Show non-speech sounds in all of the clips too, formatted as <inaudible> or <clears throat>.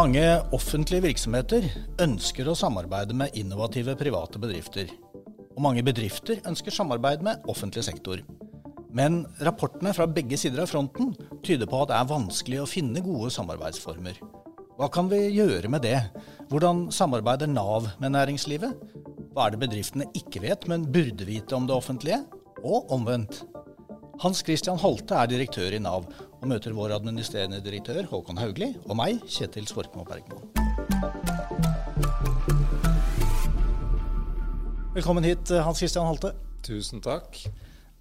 Mange offentlige virksomheter ønsker å samarbeide med innovative private bedrifter. Og mange bedrifter ønsker samarbeid med offentlig sektor. Men rapportene fra begge sider av fronten tyder på at det er vanskelig å finne gode samarbeidsformer. Hva kan vi gjøre med det? Hvordan samarbeider Nav med næringslivet? Hva er det bedriftene ikke vet, men burde vite om det offentlige? Og omvendt. Hans Christian Holte er direktør i Nav, og møter vår administrerende direktør Håkon Haugli og meg, Kjetil Svorkmo Bergmo. Velkommen hit, Hans Christian Holte. Tusen takk.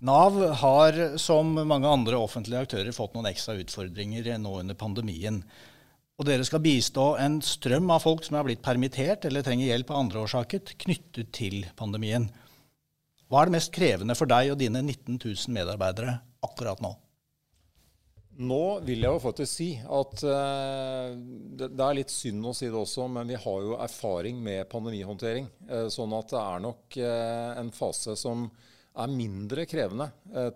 Nav har, som mange andre offentlige aktører, fått noen ekstra utfordringer nå under pandemien. Og dere skal bistå en strøm av folk som er blitt permittert eller trenger hjelp av andre årsaker, knyttet til pandemien. Hva er det mest krevende for deg og dine 19 000 medarbeidere akkurat nå? Nå vil jeg jo faktisk si at uh, det, er litt synd å si det også, men vi har jo erfaring med pandemihåndtering. Uh, sånn at det er nok uh, en fase som er mindre krevende,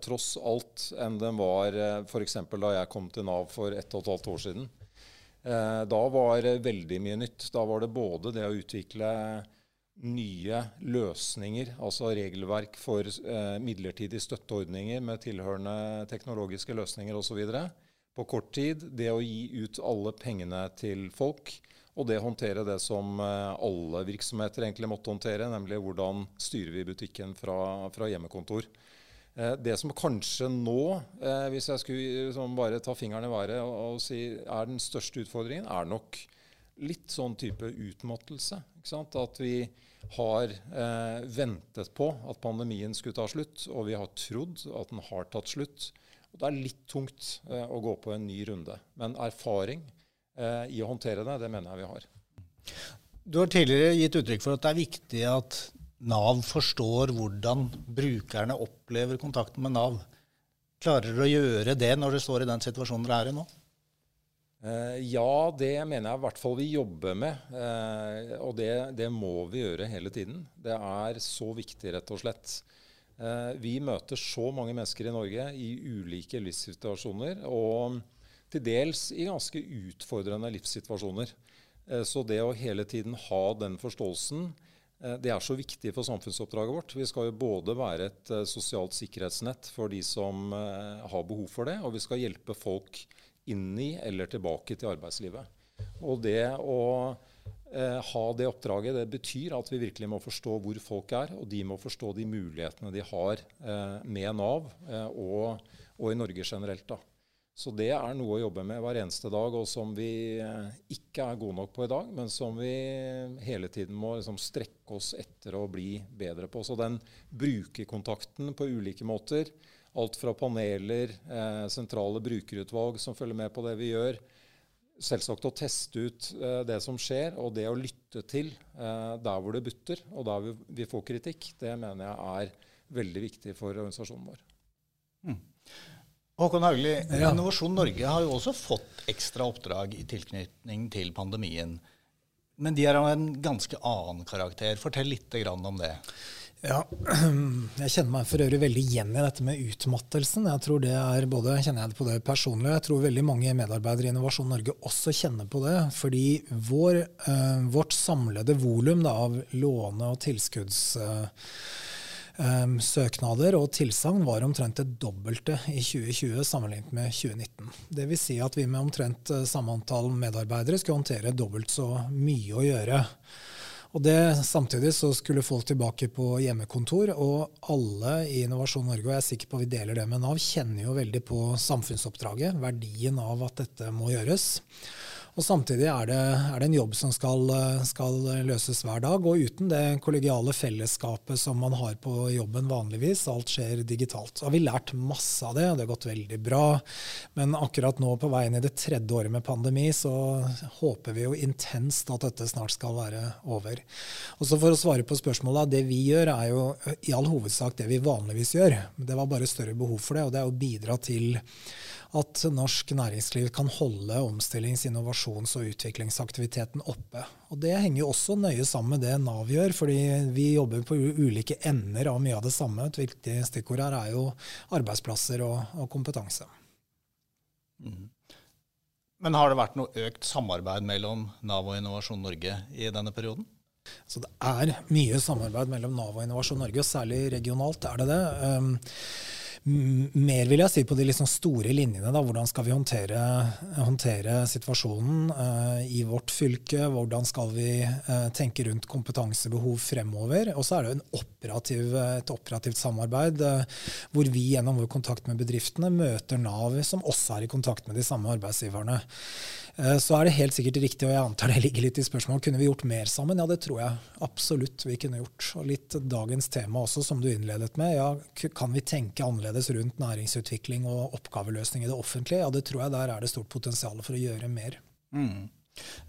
tross alt, enn den var f.eks. da jeg kom til Nav for ett og et halvt år siden. da var det veldig mye nytt. Da var det både det å utvikle nye løsninger, altså regelverk for eh, midlertidige støtteordninger med tilhørende teknologiske løsninger osv. På kort tid. Det å gi ut alle pengene til folk. Og det håndtere det som eh, alle virksomheter egentlig måtte håndtere, nemlig hvordan styrer vi butikken fra, fra hjemmekontor. Eh, det som kanskje nå, eh, hvis jeg skulle liksom bare ta fingeren i været og si er den største utfordringen, er nok litt sånn type utmattelse. At vi har eh, ventet på at pandemien skulle ta slutt, og vi har trodd at den har tatt slutt. Og Det er litt tungt eh, å gå på en ny runde. Men erfaring eh, i å håndtere det, det mener jeg vi har. Du har tidligere gitt uttrykk for at det er viktig at Nav forstår hvordan brukerne opplever kontakten med Nav. Klarer dere å gjøre det når dere står i den situasjonen dere er i nå? Eh, ja, det mener jeg i hvert fall vi jobber med. Eh, og det, det, må vi gjøre hele tiden. Det er så viktig, rett og slett. Eh, vi møter så mange mennesker i Norge i ulike livssituasjoner, og til dels i ganske utfordrende livssituasjoner. Så det å hele tiden ha den forståelsen, det er så viktig for samfunnsoppdraget vårt. Vi skal jo både være et sosialt sikkerhetsnett for de som har behov for det, og vi skal hjelpe folk inn i eller tilbake til arbeidslivet. Og det å eh, ha det oppdraget, det betyr at vi virkelig må forstå hvor folk er, og de må forstå de mulighetene de har eh, med Nav eh, og, og, i Norge generelt. da. Så det er noe å jobbe med hver eneste dag, og som vi eh, ikke er gode nok på i dag, men som vi hele tiden må liksom strekke oss etter å bli bedre på. Så den brukerkontakten på ulike måter, Alt fra paneler, eh, sentrale brukerutvalg som følger med på det vi gjør. Selvsagt å teste ut eh, det som skjer, og det å lytte til eh, der hvor det butter, og der vi, vi, får kritikk, det mener jeg er veldig viktig for organisasjonen vår. Mm. Håkon Haugli, ja. Innovasjon Norge har jo også fått ekstra oppdrag i tilknytning til pandemien. Men de er av en ganske annen karakter. Fortell litt om det. Ja, <clears throat> jeg kjenner meg for øvrig veldig igjen i dette med utmattelsen. Jeg tror det er både, kjenner jeg det på det personlig, og jeg tror veldig mange medarbeidere i Innovasjon Norge også kjenner på det. Fordi vår, uh, vårt samlede volum av låne- og tilskuddssøknader uh, og tilsagn var omtrent det dobbelte i 2020 sammenlignet med 2019. Det vil si at vi med omtrent eh, samme antall medarbeidere skulle håndtere dobbelt så mye å gjøre. Og det, Samtidig så skulle folk tilbake på hjemmekontor, og alle i Innovasjon Norge, og jeg er sikker på vi deler det med Nav, kjenner jo veldig på samfunnsoppdraget, verdien av at dette må gjøres. Og Samtidig er det, er det en jobb som skal, skal, løses hver dag. Og uten det kollegiale fellesskapet som man har på jobben vanligvis, alt skjer digitalt. Så har vi lært masse av det, og det har gått veldig bra. Men akkurat nå på veien i det tredje året med pandemi, så håper vi jo intenst at dette snart skal være over. Og så For å svare på spørsmålet, det vi gjør er jo i all hovedsak det vi vanligvis gjør. Det var bare større behov for det, og det er å bidra til at norsk næringsliv kan holde omstillings-, innovasjons- og utviklingsaktiviteten oppe. Og Det henger jo også nøye sammen med det Nav gjør, fordi vi jobber på ulike ender av mye av det samme. Et viktig stikkord her er jo arbeidsplasser og, og kompetanse. Mm. Men har det vært noe økt samarbeid mellom Nav og Innovasjon Norge i denne perioden? Så det er mye samarbeid mellom Nav og Innovasjon Norge, og særlig regionalt er det det. Um, mer vil jeg si på de liksom store linjene. Da. Hvordan skal vi håndtere, håndtere situasjonen uh, i vårt fylke? Hvordan skal vi uh, tenke rundt kompetansebehov fremover? Og så er det operativ, et operativt samarbeid uh, hvor vi gjennom vår kontakt med bedriftene møter Nav, som også er i kontakt med de samme arbeidsgiverne. Eh, så er det helt sikkert riktig, og jeg antar det ligger litt i spørsmålet, kunne vi gjort mer sammen? Ja, det tror jeg absolutt vi kunne gjort. Og litt dagens tema også, som du innledet med. Ja, kan vi tenke annerledes rundt næringsutvikling og oppgaveløsning i det offentlige? Ja, det tror jeg der er det stort potensial for å gjøre mer. Mm.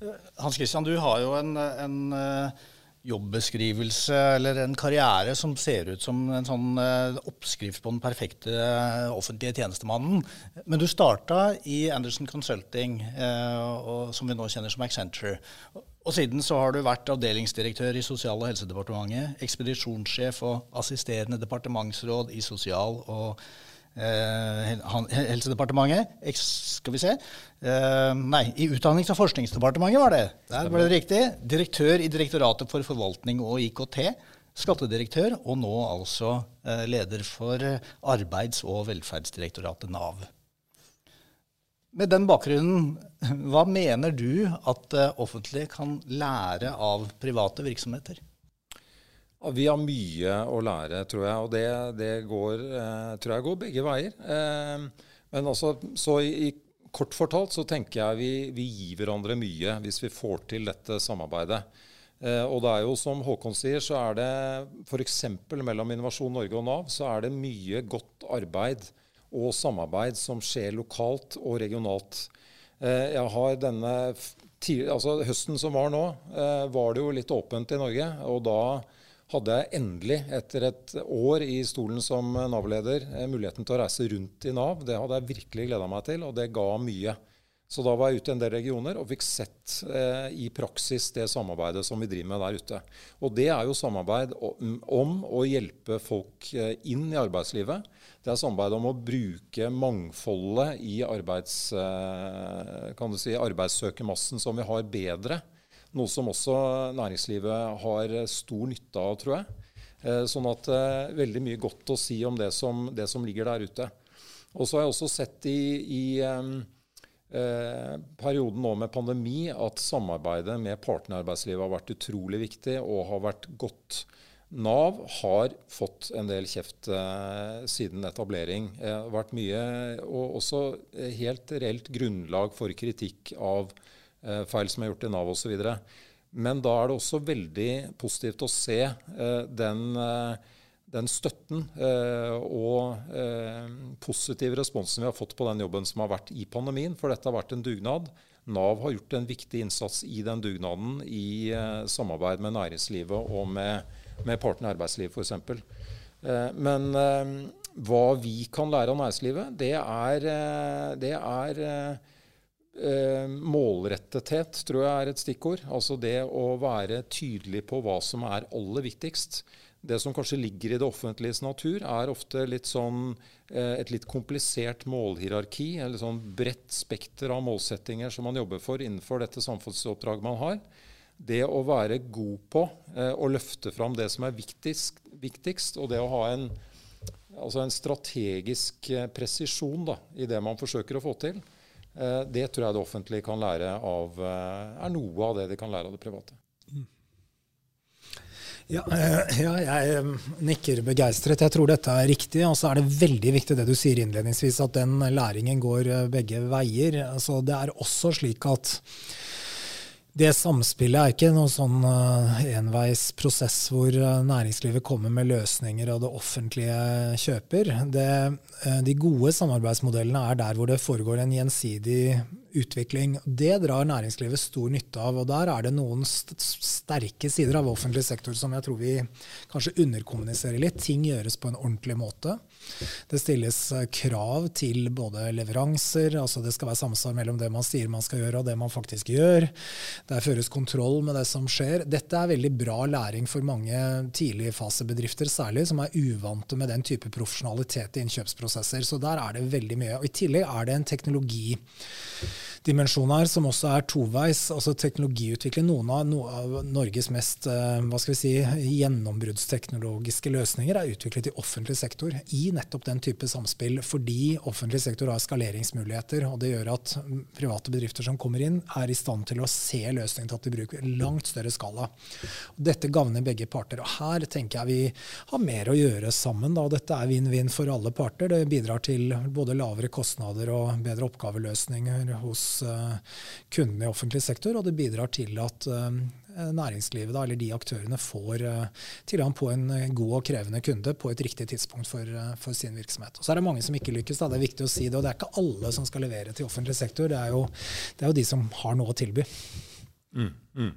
Eh, Hans Christian, du har jo en, en eh, jobbeskrivelse eller en karriere som ser ut som en sånn uh, oppskrift på den perfekte uh, offentlige tjenestemannen. Men du starta i Anderson Consulting, uh, som vi nå kjenner som Accenture. Og siden så har du vært avdelingsdirektør i Sosial- og helsedepartementet, ekspedisjonssjef og assisterende departementsråd i Sosial- og Eh, Helsedepartementet. Skal vi se. Eh, nei, i Utdannings- og forskningsdepartementet var det. Der ble det riktig. Direktør i Direktoratet for forvaltning og IKT. Skattedirektør, og nå altså eh, leder for Arbeids- og velferdsdirektoratet, Nav. Med den bakgrunnen, hva mener du at det offentlige kan lære av private virksomheter? Vi har mye å lære, tror jeg. Og det, det går, eh, tror jeg går begge veier. Eh, men altså, så i, kort fortalt så tenker jeg vi, vi, gir hverandre mye hvis vi får til dette samarbeidet. Eh, og det er jo som Håkon sier, så er det f.eks. mellom Innovasjon Norge og Nav så er det mye godt arbeid og samarbeid som skjer lokalt og regionalt. Jeg har denne altså Høsten som var nå, var det jo litt åpent i Norge. og da hadde jeg endelig, etter et år i stolen som Nav-leder, eh, muligheten til å reise rundt i Nav. Det hadde jeg virkelig gleda meg til, og det ga mye. Så da var jeg ute i en del regioner og fikk sett eh, i praksis det samarbeidet som vi driver med der ute. Og det er jo samarbeid om, å hjelpe folk eh, inn i arbeidslivet. Det er samarbeid om å bruke mangfoldet i arbeids, eh, si, arbeidssøkermassen som vi har, bedre. Noe som også næringslivet har stor nytte av, tror jeg. Eh, sånn at eh, veldig mye godt å si om det som, det som ligger der ute. Og så har jeg også sett i, i eh, perioden nå med pandemi at samarbeidet med partene i arbeidslivet har vært utrolig viktig og har vært godt. Nav har fått en del kjeft eh, siden etablering. Det har vært mye, og også helt reelt grunnlag for kritikk av feil som er gjort i Nav osv. Men da er det også veldig positivt å se eh, den, eh, den støtten og positive responsen vi har fått på den jobben som har vært i pandemien. For dette har vært en dugnad. Nav har gjort en viktig innsats i den dugnaden i samarbeid med næringslivet og med, med partene i arbeidslivet f.eks. Men hva vi kan lære av næringslivet, det er, det er Eh, målrettethet tror jeg er et stikkord. Altså det å være tydelig på hva som er aller viktigst. Det som kanskje ligger i det offentliges natur, er ofte litt sånn, eh, et litt komplisert målhierarki, eller sånn bredt spekter av målsettinger som man jobber for innenfor dette samfunnsoppdraget man har. Det å være god på eh, å løfte fram det som er viktigst, viktigst og det å ha en, altså en strategisk eh, presisjon da, i det man forsøker å få til, det tror jeg det offentlige kan lære av, eh, er noe av det de kan lære av det private. Ja, eh, ja, jeg nikker begeistret. Jeg tror dette er riktig. Og så er det veldig viktig det du sier innledningsvis, at den læringen går begge veier. Så det er også slik at det samspillet er ikke noen sånn uh, enveisprosess hvor uh, næringslivet kommer med løsninger og det offentlige kjøper. Det, uh, de gode samarbeidsmodellene er der hvor det foregår en gjensidig utvikling. Det drar næringslivet stor nytte av. og Der er det noen st sterke sider av offentlig sektor som jeg tror vi kanskje underkommuniserer litt. Ting gjøres på en ordentlig måte. Det stilles eh, krav til både leveranser, altså det skal være samsvar mellom det man sier man skal gjøre og det man faktisk gjør. Der føres kontroll med det som skjer. Dette er veldig bra læring for mange tidligfasebedrifter særlig, som er uvante med den type profesjonalitet i innkjøpsprosesser. Så der er det veldig mye. Og I tillegg er det en teknologi dimensjon her, som også er toveis. altså Teknologiutvikling. Noen av, noe av Norges mest eh, hva skal vi si, gjennombruddsteknologiske løsninger er utviklet i offentlig sektor i nettopp den type samspill, fordi offentlig sektor har skaleringsmuligheter. og Det gjør at private bedrifter som kommer inn, er i stand til å se løsningen tatt i bruk i langt større skala. Dette gagner begge parter. og Her tenker jeg vi har mer å gjøre sammen. Da. Dette er vinn-vinn for alle parter. Det bidrar til både lavere kostnader og bedre oppgaveløsninger hos uh, kundene i offentlig sektor, og det bidrar til at uh, næringslivet, da, eller de aktørene, får uh, tilgang på en god og krevende kunde på et riktig tidspunkt for, for, sin virksomhet. Og så er det mange som ikke lykkes, da. det er viktig å si det. Og det er ikke alle som skal levere til offentlig sektor, det er jo, det er jo de som har noe å tilby. Mm, mm.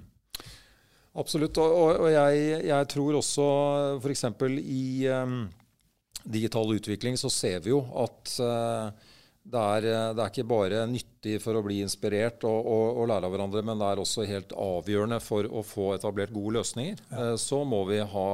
Absolutt. Og, og jeg, jeg, tror også f.eks. i um, digital utvikling så ser vi jo at uh, det er, eh, det er, ikke bare nyttig for å bli inspirert og, og, og, lære av hverandre, men det er også helt avgjørende for å få etablert gode løsninger. Ja. Eh, så må vi ha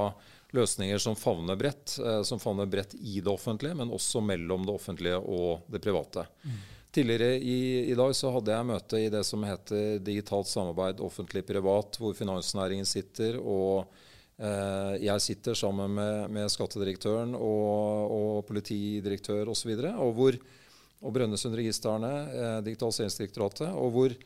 løsninger som favner bredt, eh, som favner bredt i det offentlige, men også mellom det offentlige og det private. Mm. Tidligere i, i, dag så hadde jeg møte i det som heter digitalt samarbeid offentlig-privat, hvor finansnæringen sitter. og jeg sitter sammen med, med skattedirektøren og, og politidirektør osv. Og, så og hvor og Brønnøysundregistrene, eh, Digitaliseringsdirektoratet, og hvor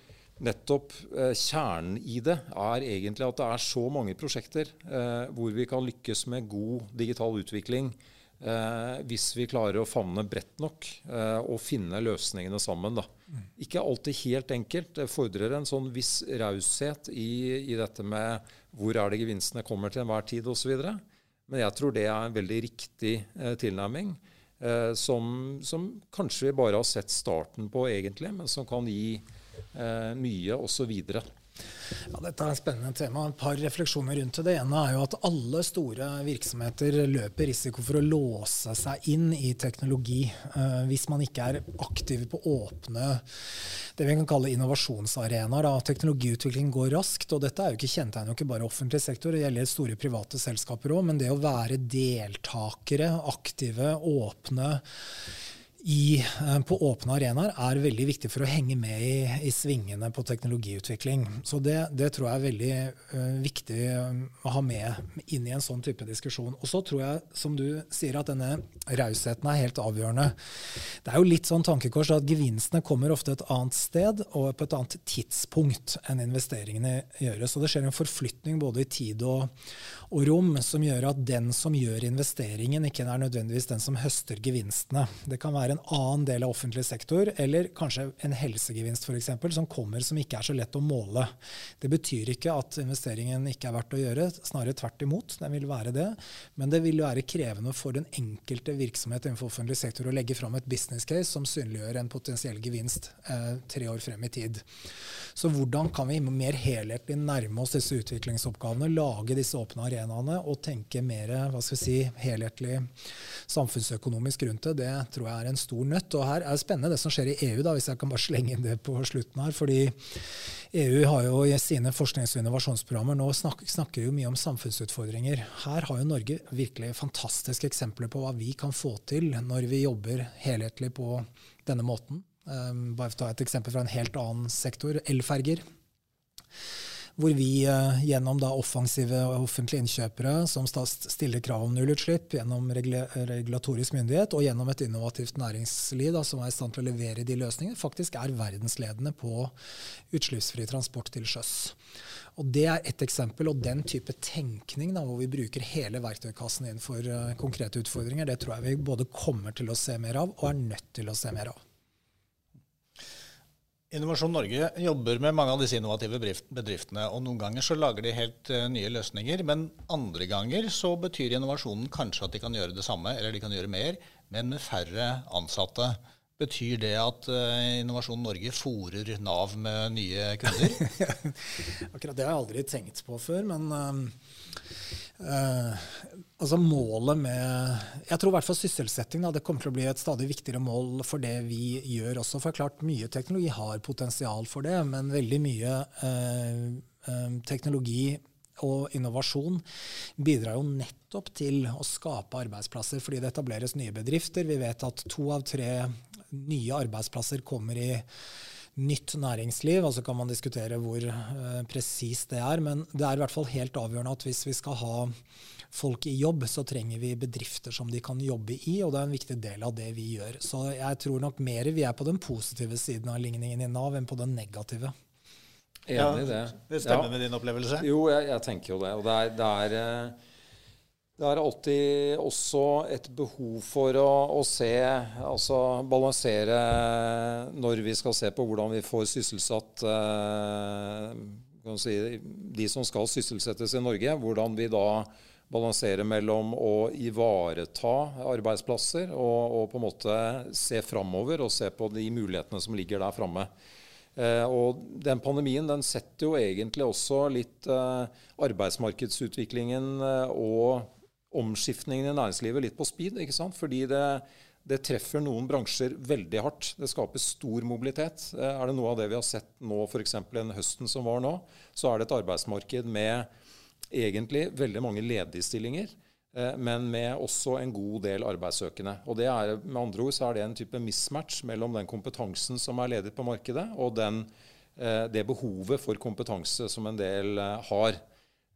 nettopp eh, kjernen i det er egentlig at det er så mange prosjekter eh, hvor vi kan lykkes med god digital utvikling eh, hvis vi klarer å favne bredt nok eh, og finne løsningene sammen. Da. Mm. Ikke alltid helt enkelt. Det fordrer en sånn viss raushet i, i, dette med hvor er det gevinstene kommer til enhver tid osv. Men jeg tror det er en veldig riktig eh, tilnærming eh, som, som, kanskje vi bare har sett starten på, egentlig, men som kan gi eh, mye osv. Ja, dette er et spennende tema. Et par refleksjoner rundt det. Det ene er jo at alle store virksomheter løper risiko for å låse seg inn i teknologi uh, hvis man ikke er aktiv på åpne det vi kan kalle innovasjonsarenaer. Teknologiutvikling går raskt, og dette er jo ikke kjennetegn ikke bare offentlig sektor, det gjelder store private selskaper òg, men det å være deltakere, aktive, åpne i, eh, på åpne arenaer er veldig viktig for å henge med i, i svingene på teknologiutvikling. Så det, det tror jeg er veldig uh, viktig eh, å ha med inn i en sånn type diskusjon. Og så tror jeg, som du sier, at denne rausheten er helt avgjørende. Det er jo litt sånn tankekors at gevinstene kommer ofte et annet sted og på et annet tidspunkt enn investeringene gjøres. Så det skjer en forflytning både i tid og, og rom som gjør at den som gjør investeringen, ikke er nødvendigvis den som høster gevinstene. Det kan være en annen del av offentlig sektor, eller kanskje en helsegevinst f.eks., som kommer som ikke er så lett å måle. Det betyr ikke at investeringen ikke er verdt å gjøre, snarere tvert imot. Den vil være det. Men det vil være krevende for den enkelte virksomhet innenfor offentlig sektor å legge fram et business case som synliggjør en potensiell gevinst eh, tre år frem i tid. Så hvordan kan vi mer helhetlig nærme oss disse utviklingsoppgavene, lage disse åpne arenaene og tenke mer hva skal vi si, helhetlig samfunnsøkonomisk rundt det, det tror jeg er en stor nøtt. Og her er det spennende det som skjer i EU, da, hvis jeg kan bare slenge inn det på slutten her. fordi EU har jo i sine forsknings- og innovasjonsprogrammer nå snakker, snakker jo mye om samfunnsutfordringer. Her har jo Norge virkelig fantastiske eksempler på hva vi kan få til når vi jobber helhetlig på denne måten. Um, bare for å ta et eksempel fra en helt annen sektor. Elferger hvor vi eh, gjennom offensive offentlige innkjøpere som stiller krav om nullutslipp, gjennom regulatorisk myndighet og gjennom et innovativt næringsliv da, som er i stand til å levere de løsningene, faktisk er verdensledende på utslippsfri transport til sjøs. Og Det er ett eksempel. Og den type tenkning da, hvor vi bruker hele verktøykassen inn for uh, konkrete utfordringer, det tror jeg vi både kommer til å se mer av og er nødt til å se mer av. Innovasjon Norge jobber med mange av disse innovative bedriftene. og Noen ganger så lager de helt uh, nye løsninger, men andre ganger så betyr innovasjonen kanskje at de kan gjøre det samme, eller de kan gjøre mer, men med færre ansatte. Betyr det at uh, Innovasjon Norge fòrer Nav med nye kunder? <laughs> Akkurat det har jeg aldri tenkt på før, men Uh, altså målet med Jeg tror i hvert fall sysselsetting da, det kommer til å bli et stadig viktigere mål for det vi gjør også. For klart mye teknologi har potensial for det, men veldig mye uh, uh, teknologi og innovasjon bidrar jo nettopp til å skape arbeidsplasser fordi det etableres nye bedrifter. Vi vet at to av tre nye arbeidsplasser kommer i nytt næringsliv. Og så kan man diskutere hvor uh, presist det er. Men det er i hvert fall helt avgjørende at hvis vi skal ha folk i jobb, så trenger vi bedrifter som de kan jobbe i, og det er en viktig del av det vi gjør. Så jeg tror nok mer vi er på den positive siden av ligningen i Nav enn på den negative. Enig i det. Det stemmer ja. med din opplevelse? Jo, jeg, jeg, tenker jo det. Og det er, det er eh, det er alltid også et behov for å, å, se, altså balansere når vi skal se på hvordan vi får sysselsatt eh, si, de som skal sysselsettes i Norge. Hvordan vi da balanserer mellom å ivareta arbeidsplasser og, og på en måte se framover og se på de mulighetene som ligger der framme. Eh, og den pandemien den setter jo egentlig også litt eh, arbeidsmarkedsutviklingen eh, og omskiftningen i næringslivet litt på speed. ikke sant? Fordi det, det, treffer noen bransjer veldig hardt. Det skaper stor mobilitet. Eh, er det noe av det vi har sett nå, f.eks. den høsten som var nå, så er det et arbeidsmarked med egentlig veldig mange ledige stillinger. Eh, men med også en god del arbeidssøkende. Og det er, med andre ord så er det en type mismatch mellom den kompetansen som er ledig på markedet, og den, eh, det behovet for kompetanse som en del har.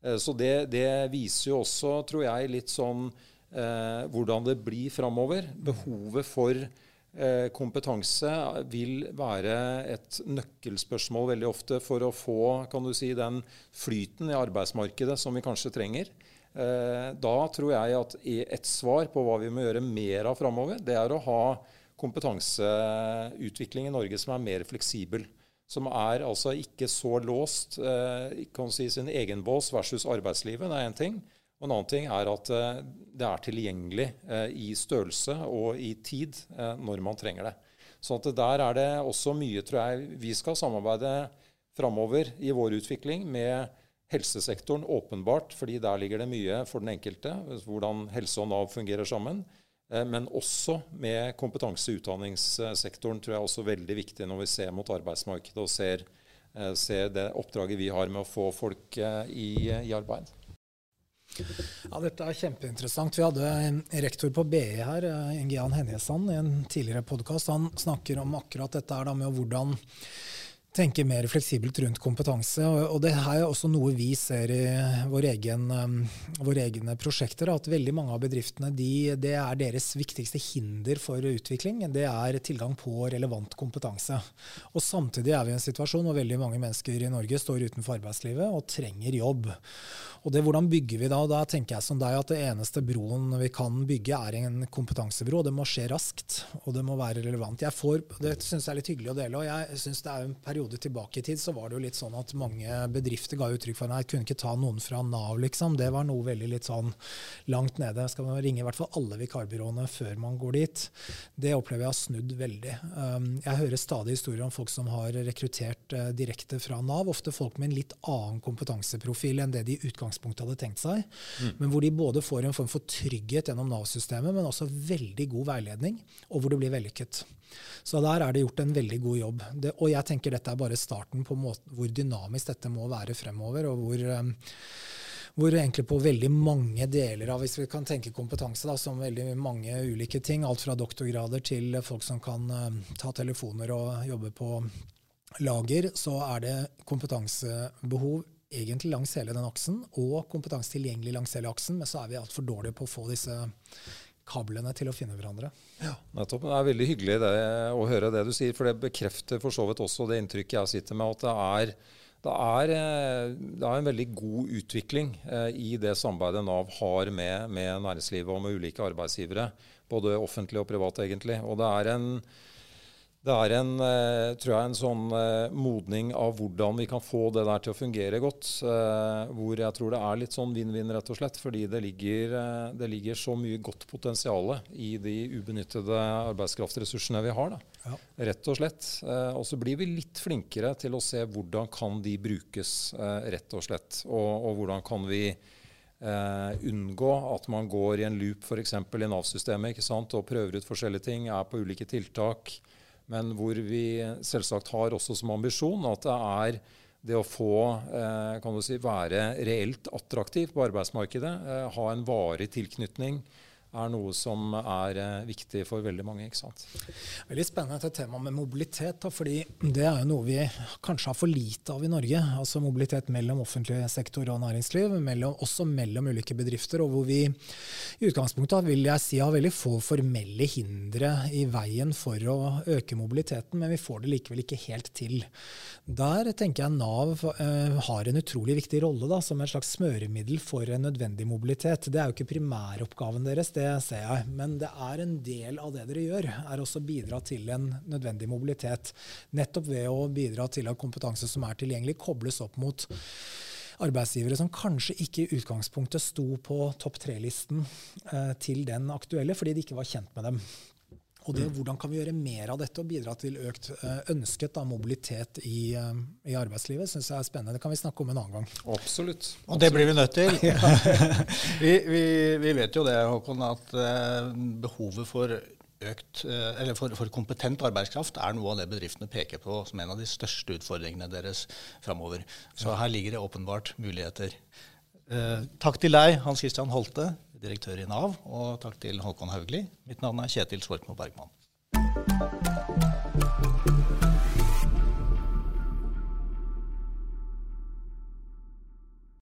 Eh, så det, det, viser jo også, tror jeg, litt sånn eh, hvordan det blir framover. Behovet for eh, kompetanse vil være et nøkkelspørsmål veldig ofte for å få kan du si, den flyten i arbeidsmarkedet som vi kanskje trenger. Eh, da tror jeg at et svar på hva vi må gjøre mer av framover, det er å ha kompetanseutvikling i Norge som er mer fleksibel som er altså ikke så låst eh, kan si sin egen bås versus arbeidslivet. Det er én ting. Og en annen ting er at eh, det er tilgjengelig eh, i størrelse og i tid eh, når man trenger det. Så der er det også mye, tror jeg, vi skal samarbeide framover i vår utvikling med helsesektoren, åpenbart, fordi der ligger det mye for den enkelte, hvordan helse og Nav fungerer sammen. Eh, men også med kompetanse- i utdanningssektoren tror jeg også veldig viktig når vi ser mot arbeidsmarkedet og ser, eh, ser det oppdraget vi har med å få folk eh, i, i arbeid. Ja, Dette er kjempeinteressant. Vi hadde en rektor på BE her, Ingian Henjesand, i en tidligere podkast. Han snakker om akkurat dette her med hvordan tenke mer fleksibelt rundt kompetanse. Og, det er også noe vi ser i våre, egen, um, våre egne prosjekter. At veldig mange av bedriftene de, det er deres viktigste hinder for utvikling. Det er tilgang på relevant kompetanse. Og samtidig er vi i en situasjon hvor veldig mange mennesker i Norge står utenfor arbeidslivet og trenger jobb. Og det, hvordan bygger vi da? Da tenker jeg som deg at det eneste broen vi kan bygge, er en kompetansebro. Det må skje raskt, og det må være relevant. Jeg får, det syns jeg er litt hyggelig å dele. og jeg synes det er en periode tilbake i tid så var det jo litt sånn at mange bedrifter ga uttrykk for at jeg kunne ikke ta noen fra Nav, liksom. Det var noe veldig litt sånn langt nede. Skal man ringe i hvert fall alle vikarbyråene før man går dit? Det opplever jeg har snudd veldig. Um, jeg hører stadig historier om folk som har rekruttert uh, direkte fra Nav. Ofte folk med en litt annen kompetanseprofil enn det de i utgangspunktet hadde tenkt seg. Mm. Men hvor de både får en form for trygghet gjennom Nav-systemet, men også veldig god veiledning, og hvor det blir vellykket. Så der er det gjort en veldig god jobb. Det, og jeg tenker dette er bare starten på måten, hvor dynamisk dette må være fremover, og hvor um, hvor egentlig på veldig mange deler av hvis vi kan tenke kompetanse da, som veldig mange ulike ting, alt fra doktorgrader til folk som kan uh, ta telefoner og jobbe på lager, så er det kompetansebehov egentlig langs hele den aksen, og kompetanse tilgjengelig langs hele aksen, men så er vi altfor dårlige på å få disse kablene til å finne hverandre. Ja, nettopp. Det er veldig hyggelig det, å høre det du sier, for det bekrefter for så vidt også det inntrykket jeg sitter med, at det er, det er, eh, det er en veldig god utvikling eh, i det samarbeidet Nav har med, med næringslivet og med ulike arbeidsgivere, både offentlige og private egentlig. Og det er en det er en, eh, tror jeg, en sånn eh, modning av hvordan vi kan få det der til å fungere godt. Eh, hvor jeg tror det er litt sånn vinn-vinn, rett og slett. Fordi det ligger, det ligger, så mye godt potensial i de ubenyttede arbeidskraftressursene vi har. Ja. Rett og slett. Og så blir vi litt flinkere til å se hvordan kan de brukes, rett og slett. Og, og hvordan kan vi Uh, unngå at man går i en loop f.eks. i Nav-systemet og prøver ut forskjellige ting, er på ulike tiltak men hvor vi selvsagt har også som ambisjon at det er det å få eh, kan du si, være reelt attraktiv på arbeidsmarkedet, eh, ha en varig tilknytning, er noe som er eh, viktig for veldig mange. ikke sant? Veldig spennende dette temaet med mobilitet. Da, fordi det er jo noe vi kanskje har for lite av i Norge. Altså mobilitet mellom offentlig sektor og næringsliv, mellom, også mellom ulike bedrifter. Og hvor vi i utgangspunktet vil jeg si har veldig få formelle hindre i veien for å øke mobiliteten, men vi får det likevel ikke helt til. Der tenker jeg Nav uh, har en utrolig viktig rolle da, som et slags smøremiddel for en nødvendig mobilitet. Det er jo ikke primæroppgaven deres. det det ser jeg. Men det er en del av det dere gjør, er også å bidra til en nødvendig mobilitet. Nettopp ved å bidra til at kompetanse som er tilgjengelig, kobles opp mot arbeidsgivere som kanskje ikke i utgangspunktet sto på topp tre-listen eh, til den aktuelle, fordi de ikke var kjent med dem. Og det, Hvordan kan vi gjøre mer av dette og bidra til økt uh, ønsket da, mobilitet i, uh, i arbeidslivet, synes jeg er spennende. Det kan vi snakke om en annen gang. Absolutt. Og det blir vi nødt til. <laughs> vi, vi, vi, vet jo det, Håkon, at uh, behovet for økt, eller for, for, kompetent arbeidskraft er noe av det bedriftene peker på som en av de største utfordringene deres framover. Så her ligger det åpenbart muligheter. takk til deg, Hans Christian Holte direktør i Nav. Og takk til Håkon Haugli. Mitt navn er Kjetil Svorkmo Bergman.